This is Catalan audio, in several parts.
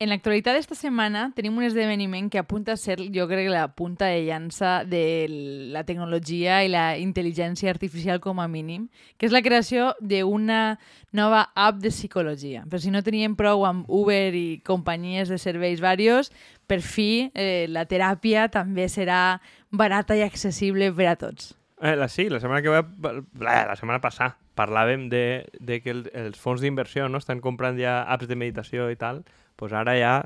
En l'actualitat d'esta setmana tenim un esdeveniment que apunta a ser, jo crec, la punta de llança de la tecnologia i la intel·ligència artificial com a mínim, que és la creació d'una nova app de psicologia. Per si no teníem prou amb Uber i companyies de serveis varios, per fi eh, la teràpia també serà barata i accessible per a tots. Eh, la, sí, la setmana que va, la, la setmana passada parlàvem de, de que el, els fons d'inversió no estan comprant ja apps de meditació i tal, pues ara hi ha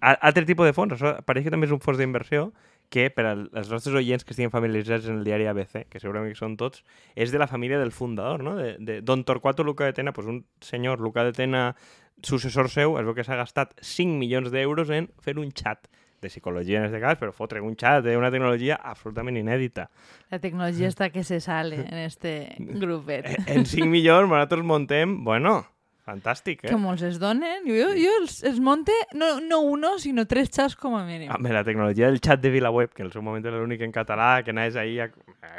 altre tipus de fons. Això pareix que també és un fons d'inversió que per als nostres oients que estiguin familiaritzats en el diari ABC, que segurament que són tots, és de la família del fundador, no? De, de Don Torquato Luca de Tena, pues un senyor, Luca de Tena, successor seu, es veu que s'ha gastat 5 milions d'euros en fer un xat de psicologia en aquest cas, però fotre un xat d'una tecnologia absolutament inèdita. La tecnologia està que se sale en este grupet. En 5 milions nosaltres montem, bueno, Fantàstic, eh? Que molts es donen. Jo, jo els, els monte no, no uno, sinó tres xats com a mínim. Home, la tecnologia del xat de VilaWeb, que en el seu moment era l'únic en català, que anaves ahir a,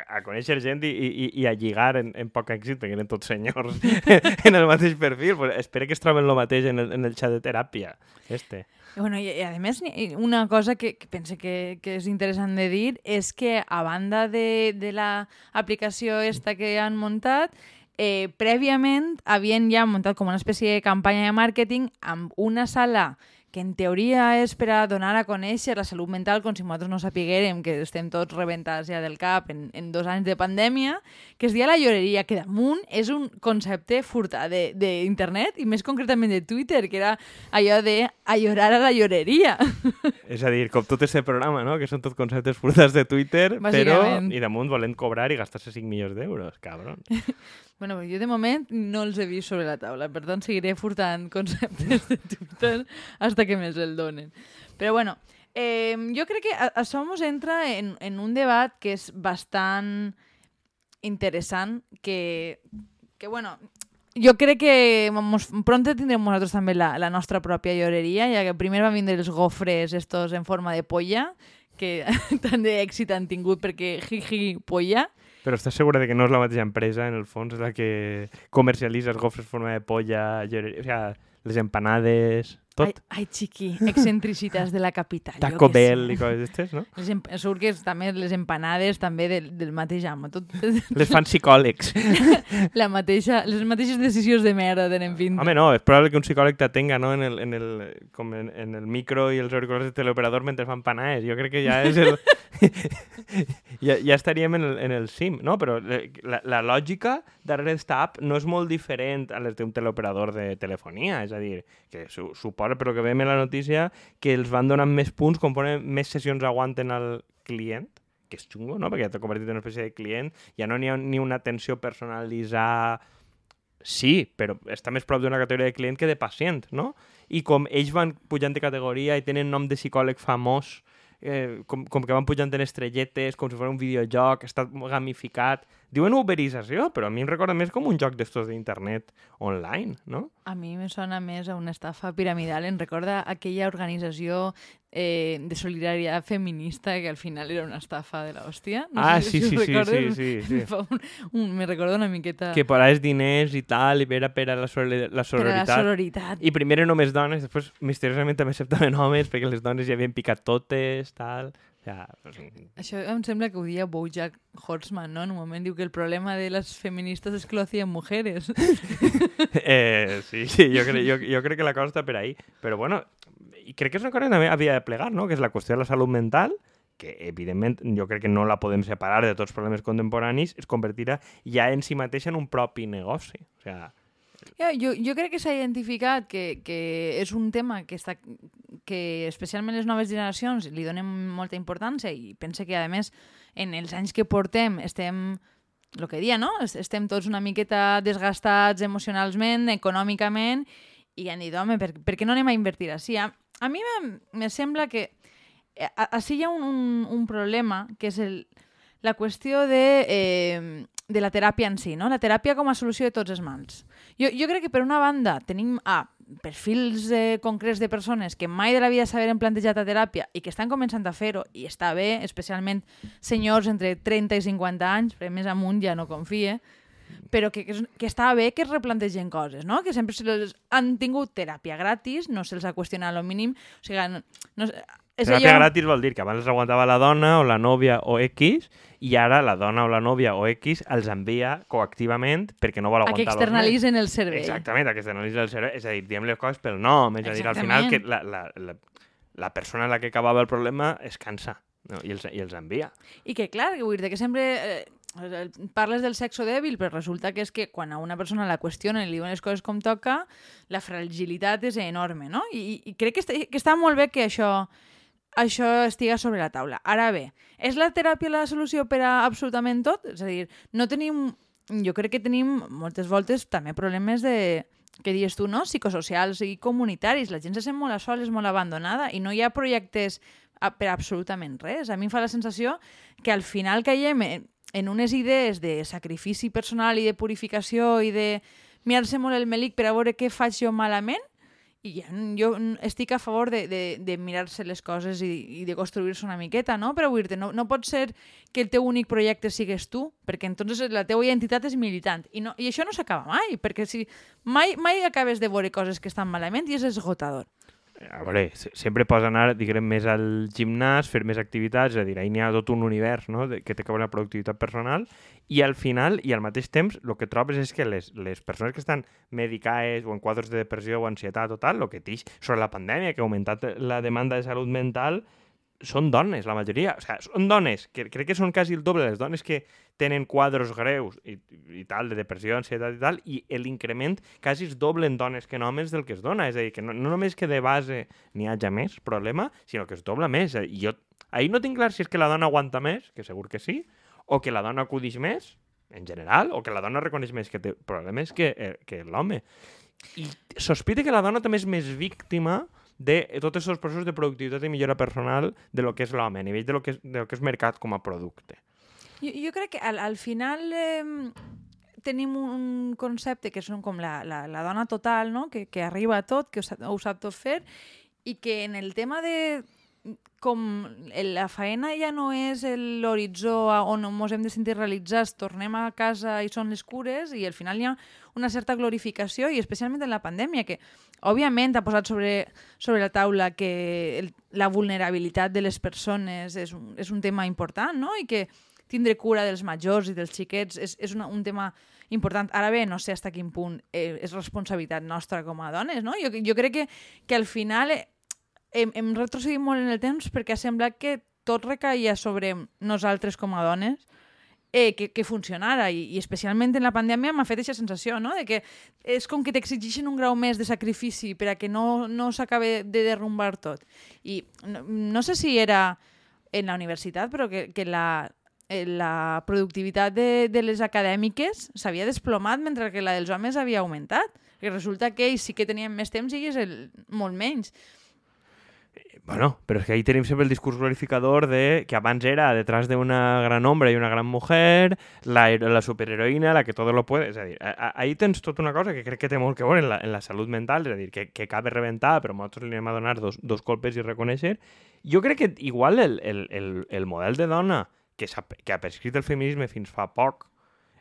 a, conèixer gent i, i, i a lligar en, en poc èxit, perquè eren tots senyors en el mateix perfil. Pues espero que es troben el mateix en el, en el xat de teràpia, este. Bueno, i, i a més, una cosa que, que pense que, que és interessant de dir és que a banda de, de l'aplicació esta que han muntat, eh, prèviament havien ja muntat com una espècie de campanya de màrqueting amb una sala que en teoria és per a donar a conèixer la salut mental com si nosaltres no sapiguérem que estem tots rebentats ja del cap en, en dos anys de pandèmia, que es dia la lloreria, que damunt és un concepte furtat d'internet i més concretament de Twitter, que era allò de a llorar a la lloreria. És a dir, com tot aquest programa, no? que són tots conceptes furtats de Twitter, però i damunt volent cobrar i gastar-se 5 milions d'euros, cabron. Bueno, jo de moment no els he vist sobre la taula, per tant seguiré furtant conceptes de Twitter hasta que me'ls el donen. Però bueno, eh, jo crec que això ens entra en, en un debat que és bastant interessant, que, que bueno, jo crec que mos, pronto tindrem nosaltres també la, la nostra pròpia lloreria, ja que primer van vindre els gofres estos en forma de polla, que tant d'èxit han tingut perquè jiji polla, però estàs segura de que no és la mateixa empresa, en el fons, la que comercialitza els gofres en forma de polla, o sigui, les empanades tot. Ai, ai xiqui, excentricitats de la capital. Taco Bell i coses d'aquestes, no? Les em... Surt que també les empanades també del, del mateix amo. Tot... Les fan psicòlegs. la mateixa, les mateixes decisions de merda tenen pinta. Home, no, és probable que un psicòleg t'atenga no? en, el, en, el, com en, en el micro i els auriculars de teleoperador mentre fan panades. Jo crec que ja és el... ja, ja estaríem en el, en el cim, no? Però la, la lògica darrere d'esta app no és molt diferent a les d'un teleoperador de telefonia. És a dir, que su, suposa, però que veiem en la notícia que els van donant més punts conforme més sessions aguanten al client, que és xungo, no? Perquè ja t'ha convertit en una espècie de client, ja no n'hi ha ni una atenció personalitzada sí, però està més prop d'una categoria de client que de pacient, no? I com ells van pujant de categoria i tenen nom de psicòleg famós, eh, com, com que van pujant en estrelletes, com si fos un videojoc, està gamificat, Diuen uberització, però a mi em recorda més com un joc d'estos d'internet online, no? A mi me sona més a una estafa piramidal. Em recorda aquella organització eh, de solidaritat feminista que al final era una estafa de l'hòstia. No ah, sé sí, si sí, sí, sí, sí, sí. Un, un, me recorda una miqueta... Que paraves diners i tal, i era per a la, la sororitat. Per a la sororitat. I primer només dones, després misteriosament també acceptaven homes, perquè les dones ja havien picat totes, tal... Ja, pues... Això em sembla que ho dia Bojack Horseman, no? En un moment diu que el problema de les feministes és que lo hacían mujeres. eh, sí, sí, jo crec, jo, jo crec que la cosa està per ahí. Però bueno, i crec que és una cosa que també havia de plegar, no? Que és la qüestió de la salut mental, que evidentment jo crec que no la podem separar de tots els problemes contemporanis, es convertirà ja en si mateixa en un propi negoci. O sigui, Ja, jo, jo crec que s'ha identificat que, que és un tema que, està, que especialment les noves generacions li donen molta importància i pense que, a més, en els anys que portem estem el que dia, no? Estem tots una miqueta desgastats emocionalment, econòmicament, i han dit, home, per, per què no anem a invertir així? A, a mi me, me sembla que així hi ha un, un, un problema, que és el, la qüestió de eh, de la teràpia en si, no? la teràpia com a solució de tots els mals. Jo, jo crec que per una banda tenim a perfils eh, concrets de persones que mai de la vida s'haveren plantejat a teràpia i que estan començant a fer-ho i està bé, especialment senyors entre 30 i 50 anys, perquè més amunt ja no confie, però que, que, que està bé que es replantegen coses, no? Que sempre se les han tingut teràpia gratis, no se'ls ha qüestionat lo mínim, o sigui, no, no, és Teràpia allò... gratis vol dir que abans aguantava la dona o la nòvia o X i ara la dona o la nòvia o X els envia coactivament perquè no vol a que externalitzen el servei. Exactament, a que externalitza el servei. És a dir, diem les coses pel nom. És a dir, al final que Exactament. la, la, la, la persona a la que acabava el problema es cansa no? I, els, i els envia. I que, clar, que vull dir que sempre eh, parles del sexo dèbil, però resulta que és que quan a una persona la qüestionen i li diuen les coses com toca, la fragilitat és enorme, no? I, i crec que està, que està molt bé que això això estiga sobre la taula. Ara bé, és la teràpia la solució per a absolutament tot? És a dir, no tenim... Jo crec que tenim moltes voltes també problemes de que dius tu, no? psicosocials i comunitaris. La gent se sent molt a sol, és molt abandonada i no hi ha projectes per absolutament res. A mi em fa la sensació que al final caiem en unes idees de sacrifici personal i de purificació i de mirar-se molt el melic per a veure què faig jo malament i jo estic a favor de, de, de mirar-se les coses i, i de construir-se una miqueta, no? Però vull dir no, no pot ser que el teu únic projecte sigues tu, perquè entonces la teva identitat és militant. I, no, i això no s'acaba mai, perquè si mai, mai acabes de veure coses que estan malament i és esgotador. A veure, se- sempre pots anar, diguem, més al gimnàs, fer més activitats, és a dir, ahí n'hi ha tot un univers no? que té que veure la productivitat personal i al final, i al mateix temps, el que trobes és que les, les persones que estan medicades o en quadres de depressió o ansietat o tal, el que tix sobre la pandèmia, que ha augmentat la demanda de salut mental, són dones, la majoria. O sigui, són dones, que crec que són quasi el doble les dones que tenen quadros greus i, i tal, de depressió, ansietat i tal, i l'increment quasi és doble en dones que en homes del que es dona. És a dir, que no, no només que de base n'hi hagi més problema, sinó que es dobla més. I jo ahir no tinc clar si és que la dona aguanta més, que segur que sí, o que la dona acudix més, en general, o que la dona reconeix més que té problemes que, eh, que l'home. I sospite que la dona també és més víctima de tots aquests processos de productivitat i millora personal de lo que és l'home, a nivell de lo que és, de lo que és mercat com a producte. Jo, jo crec que al, al final eh, tenim un concepte que són com la, la, la dona total, no? que, que arriba a tot, que ho sap, ho sap tot fer, i que en el tema de com la faena ja no és l'horitzó on ens hem de sentir realitzats, tornem a casa i són les cures i al final hi ha una certa glorificació i especialment en la pandèmia que òbviament ha posat sobre, sobre la taula que el, la vulnerabilitat de les persones és un, és un tema important no? i que tindre cura dels majors i dels xiquets és, és una, un tema important. Ara bé, no sé fins a quin punt eh, és responsabilitat nostra com a dones, no? Jo, jo crec que, que al final eh, hem, hem retrocedit molt en el temps perquè ha semblat que tot recaia sobre nosaltres com a dones eh, que, que funcionara i, i especialment en la pandèmia m'ha fet aquesta sensació, no? De que és com que t'exigeixen un grau més de sacrifici per a que no, no s'acabe de derrumbar tot. I no, no sé si era en la universitat, però que, que la, eh, la productivitat de, de les acadèmiques s'havia desplomat mentre que la dels homes havia augmentat. Que resulta que ells sí que tenien més temps i ells el, molt menys. Bueno, però és que ahí tenim sempre el discurs glorificador de que abans era detrás de una gran hombre i una gran mujer, la, la superheroïna, la que todo lo puede. És a dir, ahí tens tota una cosa que crec que té molt que veure en la, en la salut mental, és a dir, que, que cabe reventar, però nosaltres li anem a donar dos, dos colpes i reconèixer. Jo crec que igual el, el, el, el model de dona que, s'ha- que ha prescrit el feminisme fins fa poc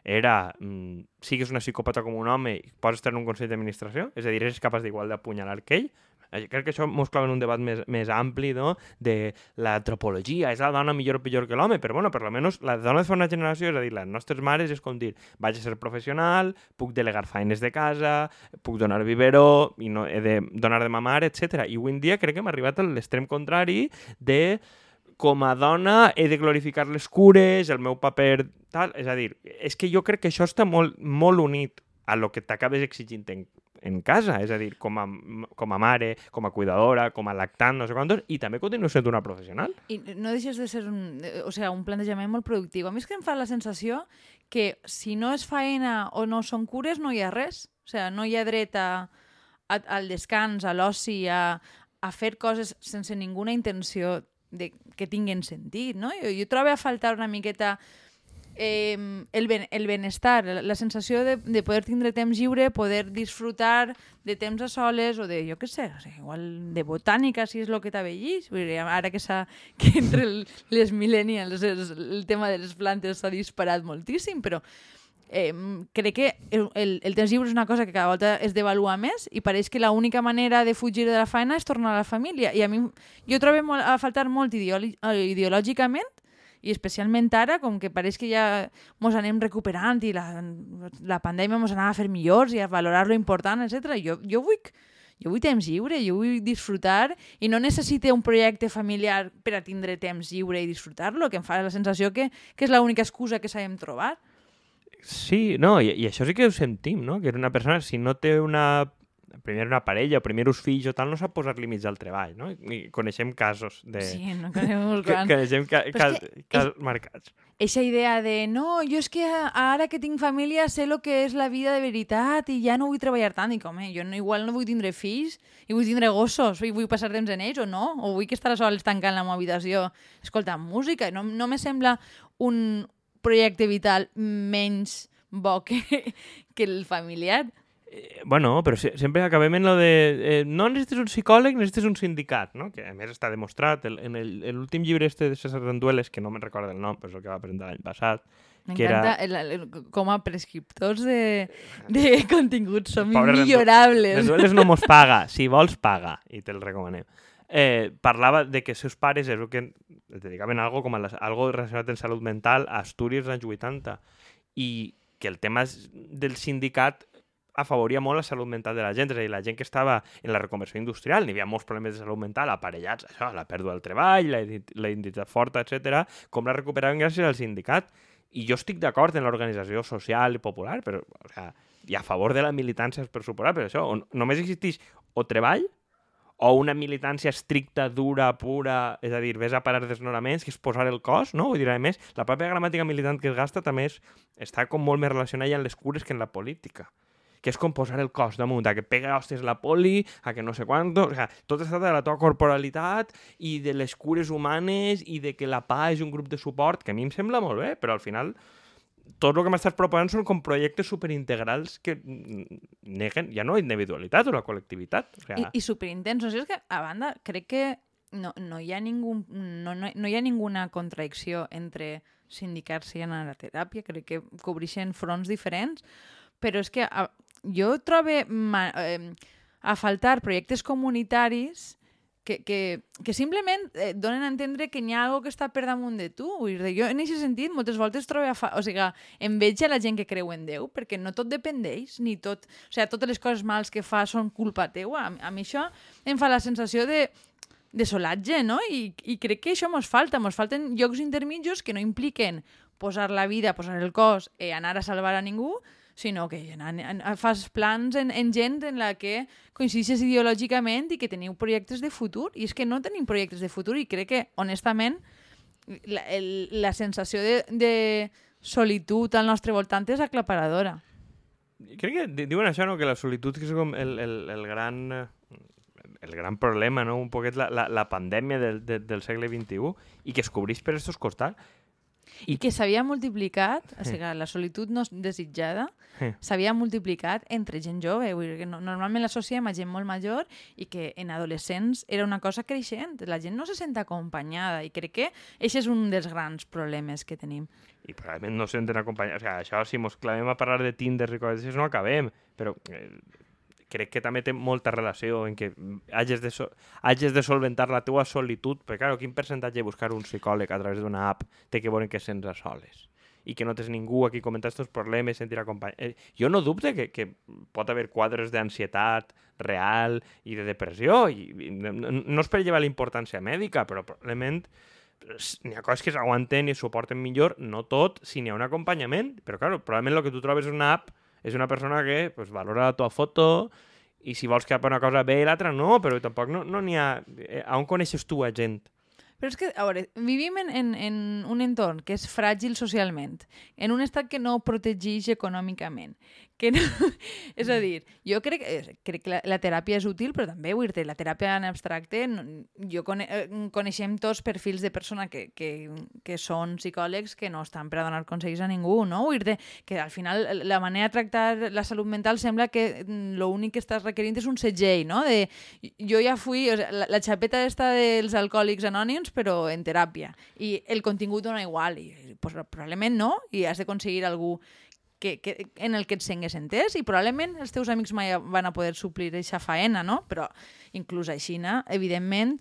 era mm, sigues una psicòpata com un home i pots estar en un consell d'administració, és a dir, eres capaç d'igual d'apunyalar que ell, crec que això mos clava en un debat més, més ampli no? de l'antropologia, és la dona millor o pitjor que l'home, però bueno, per almenys la dona de fa una generació, és a dir, les nostres mares és com dir, vaig a ser professional, puc delegar feines de casa, puc donar biberó, i no he de donar de mamar, etc. I avui en dia crec que hem arribat a l'extrem contrari de com a dona he de glorificar les cures, el meu paper tal, és a dir, és que jo crec que això està molt, molt unit a lo que t'acabes exigint en, en casa, és a dir, com a, com a mare, com a cuidadora, com a lactant, no sé quantos, i també continuo sent una professional. I no deixes de ser un, o sigui, un plantejament molt productiu. A mi és que em fa la sensació que si no és faena o no són cures, no hi ha res. O sigui, no hi ha dret a, a, al descans, a l'oci, a, a fer coses sense ninguna intenció de, que tinguin sentit, no? Jo, jo trobo a faltar una miqueta eh, el, ben, el benestar, la, sensació de, de poder tindre temps lliure, poder disfrutar de temps a soles o de, jo què sé, o sigui, igual de botànica, si és el que t'avellís. Ara que, que entre el, les millennials el, el tema de les plantes s'ha disparat moltíssim, però eh, crec que el, el, el temps lliure és una cosa que cada volta es devalua més i pareix que l'única manera de fugir de la feina és tornar a la família. I a mi, jo trobo molt, a faltar molt ideològicament i especialment ara, com que pareix que ja mos anem recuperant i la, la pandèmia mos anava a fer millors i a valorar lo important, etc. Jo, jo vull jo vull temps lliure, jo vull disfrutar i no necessite un projecte familiar per a tindre temps lliure i disfrutar-lo, que em fa la sensació que, que és l'única excusa que sabem trobar. Sí, no, i, i això sí que ho sentim, no? Que una persona, si no té una primer una parella o primer uns fills o tal, no sap posar límits al treball, no? I coneixem casos de... Sí, no coneixem uns quants. coneixem ca cas, cas és... marcats. Eixa idea de, no, jo és que ara que tinc família sé el que és la vida de veritat i ja no vull treballar tant. I com, eh, jo no, igual no vull tindre fills i vull tindre gossos i vull passar temps en ells o no, o vull que estar a sols tancant la meva habitació escoltant música. No, no me sembla un projecte vital menys bo que, que el familiar. Eh, bueno, però si, sempre acabem en lo de... Eh, no necessites un psicòleg, necessites un sindicat, no? Que a més està demostrat. El, en l'últim llibre este de César Rendueles, que no me'n recordo el nom, però és el que va presentar l'any passat, M'encanta era... el, el, com a prescriptors de, de continguts som Pobre millorables. Rendueles no mos paga, si vols paga, i te'l recomanem. Eh, parlava de que seus pares és el que es dedicaven a algo, com a la, algo relacionat amb salut mental a Astúries als anys 80 i que el tema del sindicat afavoria molt la salut mental de la gent, és a dir, la gent que estava en la reconversió industrial, n'hi havia molts problemes de salut mental aparellats, això, la pèrdua del treball, la, la identitat forta, etc. com la recuperaven gràcies al sindicat. I jo estic d'acord en l'organització social i popular, però o sea, i a favor de la militància per suposar, però això, on només existeix o treball o una militància estricta, dura, pura, és a dir, ves a parar desnonaments, que és posar el cos, no? Vull dir, a més, la pròpia gramàtica militant que es gasta també és, està com molt més relacionada amb les cures que en la política que és com posar el cos damunt, que pega hòsties la poli, a que no sé quant... O sigui, tot es tracta de la teva corporalitat i de les cures humanes i de que la PA és un grup de suport, que a mi em sembla molt bé, però al final tot el que m'estàs proposant són com projectes superintegrals que neguen ja no la individualitat o la col·lectivitat. O sigui... I, I superintensos. És que, a banda, crec que no, no, hi ha ningú, no, no, no hi ha ninguna contradicció entre sindicar-se i anar a la teràpia. Crec que cobreixen fronts diferents, però és que a, jo trobo eh, a faltar projectes comunitaris que, que, que simplement eh, donen a entendre que hi ha algo que està per damunt de tu. Jo en aquest sentit moltes voltes trobo a fa... o sigui, enveja la gent que creu en Déu, perquè no tot depèn d'ells, ni tot... O sigui, totes les coses mals que fa són culpa teua. A, a mi això em fa la sensació de, de solatge, no? I, I crec que això mos falta. Mos falten llocs intermitjos que no impliquen posar la vida, posar el cos i anar a salvar a ningú, sinó que en, en, fas plans en, en gent en la que coincideixes ideològicament i que teniu projectes de futur. I és que no tenim projectes de futur i crec que, honestament, la, el, la sensació de, de solitud al nostre voltant és aclaparadora. Crec que diuen això, no? que la solitud és com el, el, el gran el gran problema, no? un poquet la, la, la pandèmia del, del, del segle XXI i que es cobreix per aquests costats i que s'havia multiplicat, o sigui, la solitud no desitjada, s'havia multiplicat entre gent jove. Vull dir que no, normalment l'associem a gent molt major i que en adolescents era una cosa creixent. La gent no se sent acompanyada i crec que aquest és un dels grans problemes que tenim. I probablement no se senten acompanyats. O sigui, això, si mos clavem a parlar de Tinder i coses no acabem, però eh, crec que també té molta relació en que hagis de, so hagis de solventar la teua solitud, perquè, clar, quin percentatge de buscar un psicòleg a través d'una app té que veure que sents a soles i que no tens ningú a qui comentar aquests problemes, sentir acompanyat. Eh, jo no dubte que, que pot haver quadres d'ansietat real i de depressió, i, i no, no és per llevar la importància mèdica, però probablement n'hi ha coses que s'aguanten i suporten millor, no tot, si n'hi ha un acompanyament, però clar, probablement el que tu trobes és una app és una persona que pues, valora la teva foto i si vols que una cosa bé i l'altra no, però tampoc no n'hi no ha... Eh, on coneixes tu a gent? Però és que, a veure, vivim en, en, en un entorn que és fràgil socialment, en un estat que no protegeix econòmicament, que no... és a dir, jo crec, crec que la, la teràpia és útil, però també, vull dir la teràpia en abstracte, jo cone, eh, coneixem tots perfils de persona que, que, que són psicòlegs que no estan per a donar consells a ningú, no? Vull dir que al final la manera de tractar la salut mental sembla que l'únic que estàs requerint és un segell, no? De, jo ja fui, o sea, la, la xapeta està dels alcohòlics anònims, però en teràpia. I el contingut dona igual, i pues, probablement no, i has d'aconseguir algú que, que, en el que et sengues entès i probablement els teus amics mai van a poder suplir aquesta faena, no? Però inclús així, evidentment,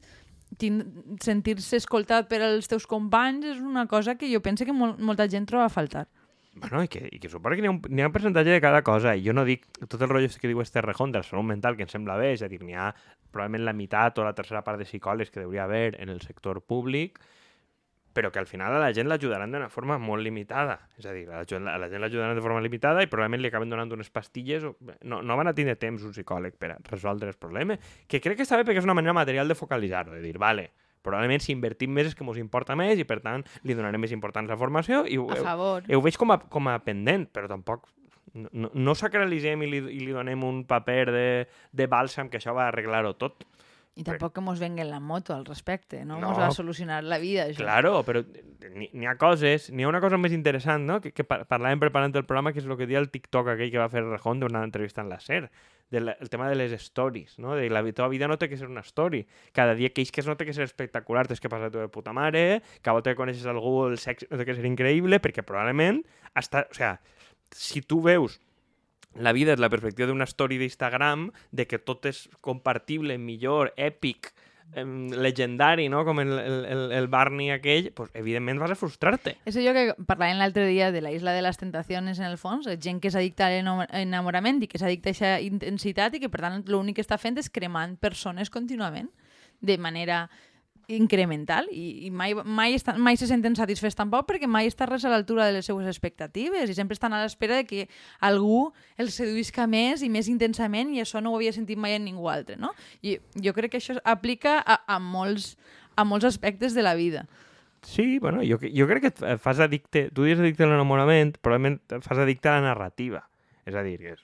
sentir-se escoltat per als teus companys és una cosa que jo penso que mol, molta gent troba a faltar. Bueno, i que, i que suposo que n'hi ha, un, ha un percentatge de cada cosa, i jo no dic tot el rotllo que diu este rejón de la salut mental, que em sembla bé, és a dir, n'hi ha probablement la meitat o la tercera part de psicòlegs que hauria haver en el sector públic, però que al final a la gent l'ajudaran d'una forma molt limitada. És a dir, a la, gent, a la gent l'ajudaran de forma limitada i probablement li acaben donant unes pastilles. O... No, no van a tindre temps un psicòleg per a resoldre els problemes, que crec que està bé perquè és una manera material de focalitzar-ho, de dir, vale, probablement si invertim més és que ens importa més i per tant li donarem més importància a la formació i ho, a favor. ho, ho veig com a, com a pendent, però tampoc no, no sacralitzem i li, i li donem un paper de, de bàlsam que això va arreglar-ho tot. I tampoc que mos venguen la moto al respecte, no? no. Mos va solucionar la vida, això. Claro, però n'hi ha coses, n'hi ha una cosa més interessant, no? Que, que parlàvem preparant el programa, que és el que dia el TikTok aquell que va fer Rejón d'una entrevista en la SER, del el tema de les stories, no? De la teva vida no té que ser una story. Cada dia que isques no té que ser espectacular, tens que passar de puta mare, cada volta que coneixes algú el sexe no té que ser increïble, perquè probablement hasta, o sea, si tu veus la vida és la perspectiva d'una story d'Instagram, de que tot és compartible, millor, èpic, legendari, no? com el, el, el Barney aquell, pues, evidentment vas a frustrar-te. És allò que parlàvem l'altre dia de la isla de les tentacions, en el fons, gent que és addicta a l'enamorament i que és addicta a aquesta intensitat i que, per tant, l'únic que està fent és cremant persones contínuament de manera incremental i, i mai, mai, estan, mai se senten satisfets tampoc perquè mai està res a l'altura de les seues expectatives i sempre estan a l'espera de que algú els seduïsca més i més intensament i això no ho havia sentit mai en ningú altre, no? I jo crec que això aplica a, a, molts, a molts aspectes de la vida. Sí, bueno, jo, jo crec que et fas addicte, tu dius addicte a l'enamorament, probablement et fas addicte a la narrativa. És a dir, és,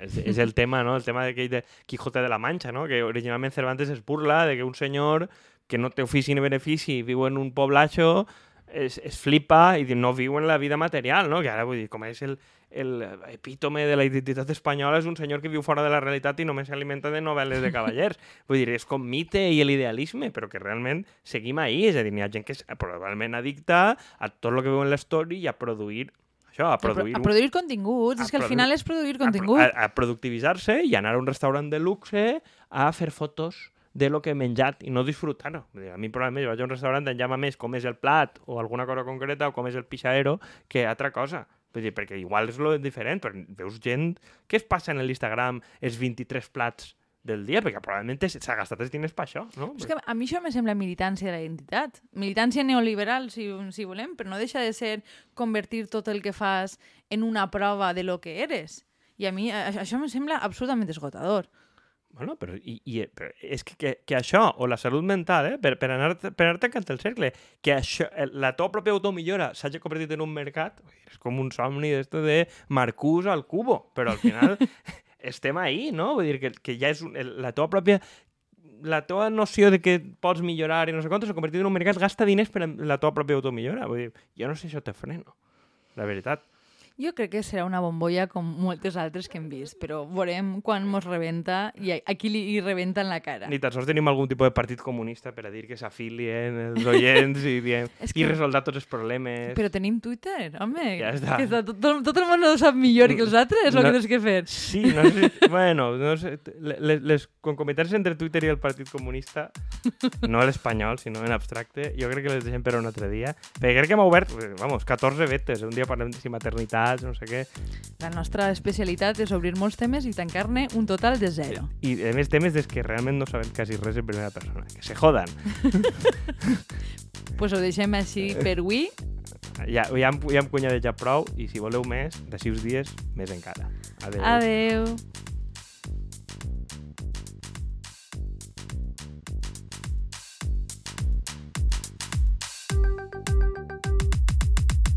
és, és el tema, no? El tema de, de Quijote de la Mancha, no? Que originalment Cervantes es burla de que un senyor que no té ofici ni benefici, viu en un poblatxo, es, es flipa i no viu en la vida material, no? Que ara, vull dir, com és el, el epítome de la identitat espanyola és un senyor que viu fora de la realitat i només s'alimenta de novel·les de cavallers. Vull dir, és com mite i l'idealisme, però que realment seguim ahí. És a dir, hi ha gent que és probablement addicta a tot el que veu en l'història i a produir això, a produir... A, a produir continguts, és que al final és produir contingut. A, a, a productivitzar-se i anar a un restaurant de luxe a fer fotos de lo que he menjat i no disfrutar-ho. A mi probablement vaig a un restaurant en llama més com és el plat o alguna cosa concreta o com és el pixaero que altra cosa. Vull dir, perquè igual és lo diferent, però veus gent... Què es passa en l'Instagram els 23 plats del dia, perquè probablement s'ha gastat els diners per això, no? És que a mi això me sembla militància de la identitat. Militància neoliberal, si, si volem, però no deixa de ser convertir tot el que fas en una prova de lo que eres. I a mi això me sembla absolutament esgotador. Bueno, però, i, i, però és que, que, que això, o la salut mental, eh, per, per anar, per anar tancant el cercle, que això, la teva pròpia automillora s'hagi convertit en un mercat, és com un somni d'esto de Marcús al cubo, però al final estem ahí, no? Vull dir que, que ja és un, la teva pròpia la teva noció de que pots millorar i no sé quantos s'ha convertit en un mercat, gasta diners per la teva pròpia automillora. Vull dir, jo no sé si això te freno, la veritat. Jo crec que serà una bombolla com moltes altres que hem vist, però veurem quan mos rebenta i a qui li rebenta en la cara. Ni tan sols tenim algun tipus de partit comunista per a dir que s'afilien els oients i diem que... i resoldrà tots els problemes. Però tenim Twitter, home. Ja està. Que està tot, tot, tot el món ho sap millor que els altres, no, el que tens que fer. Sí, no sé, bueno, no sé, les, les concomitàncies entre Twitter i el Partit Comunista, no l'espanyol, sinó en abstracte, jo crec que les deixem per un altre dia. Perquè crec que hem obert, vamos, 14 vetes. Un dia parlem de si maternitat malalts, no sé què. La nostra especialitat és obrir molts temes i tancar-ne un total de zero. I, a més, temes des que realment no sabem quasi res en primera persona. Que se jodan. pues ho deixem així per avui. Ja, ja, hem, ja hem cunyadejat prou i si voleu més, de sis dies, més encara. Adeu. Adeu.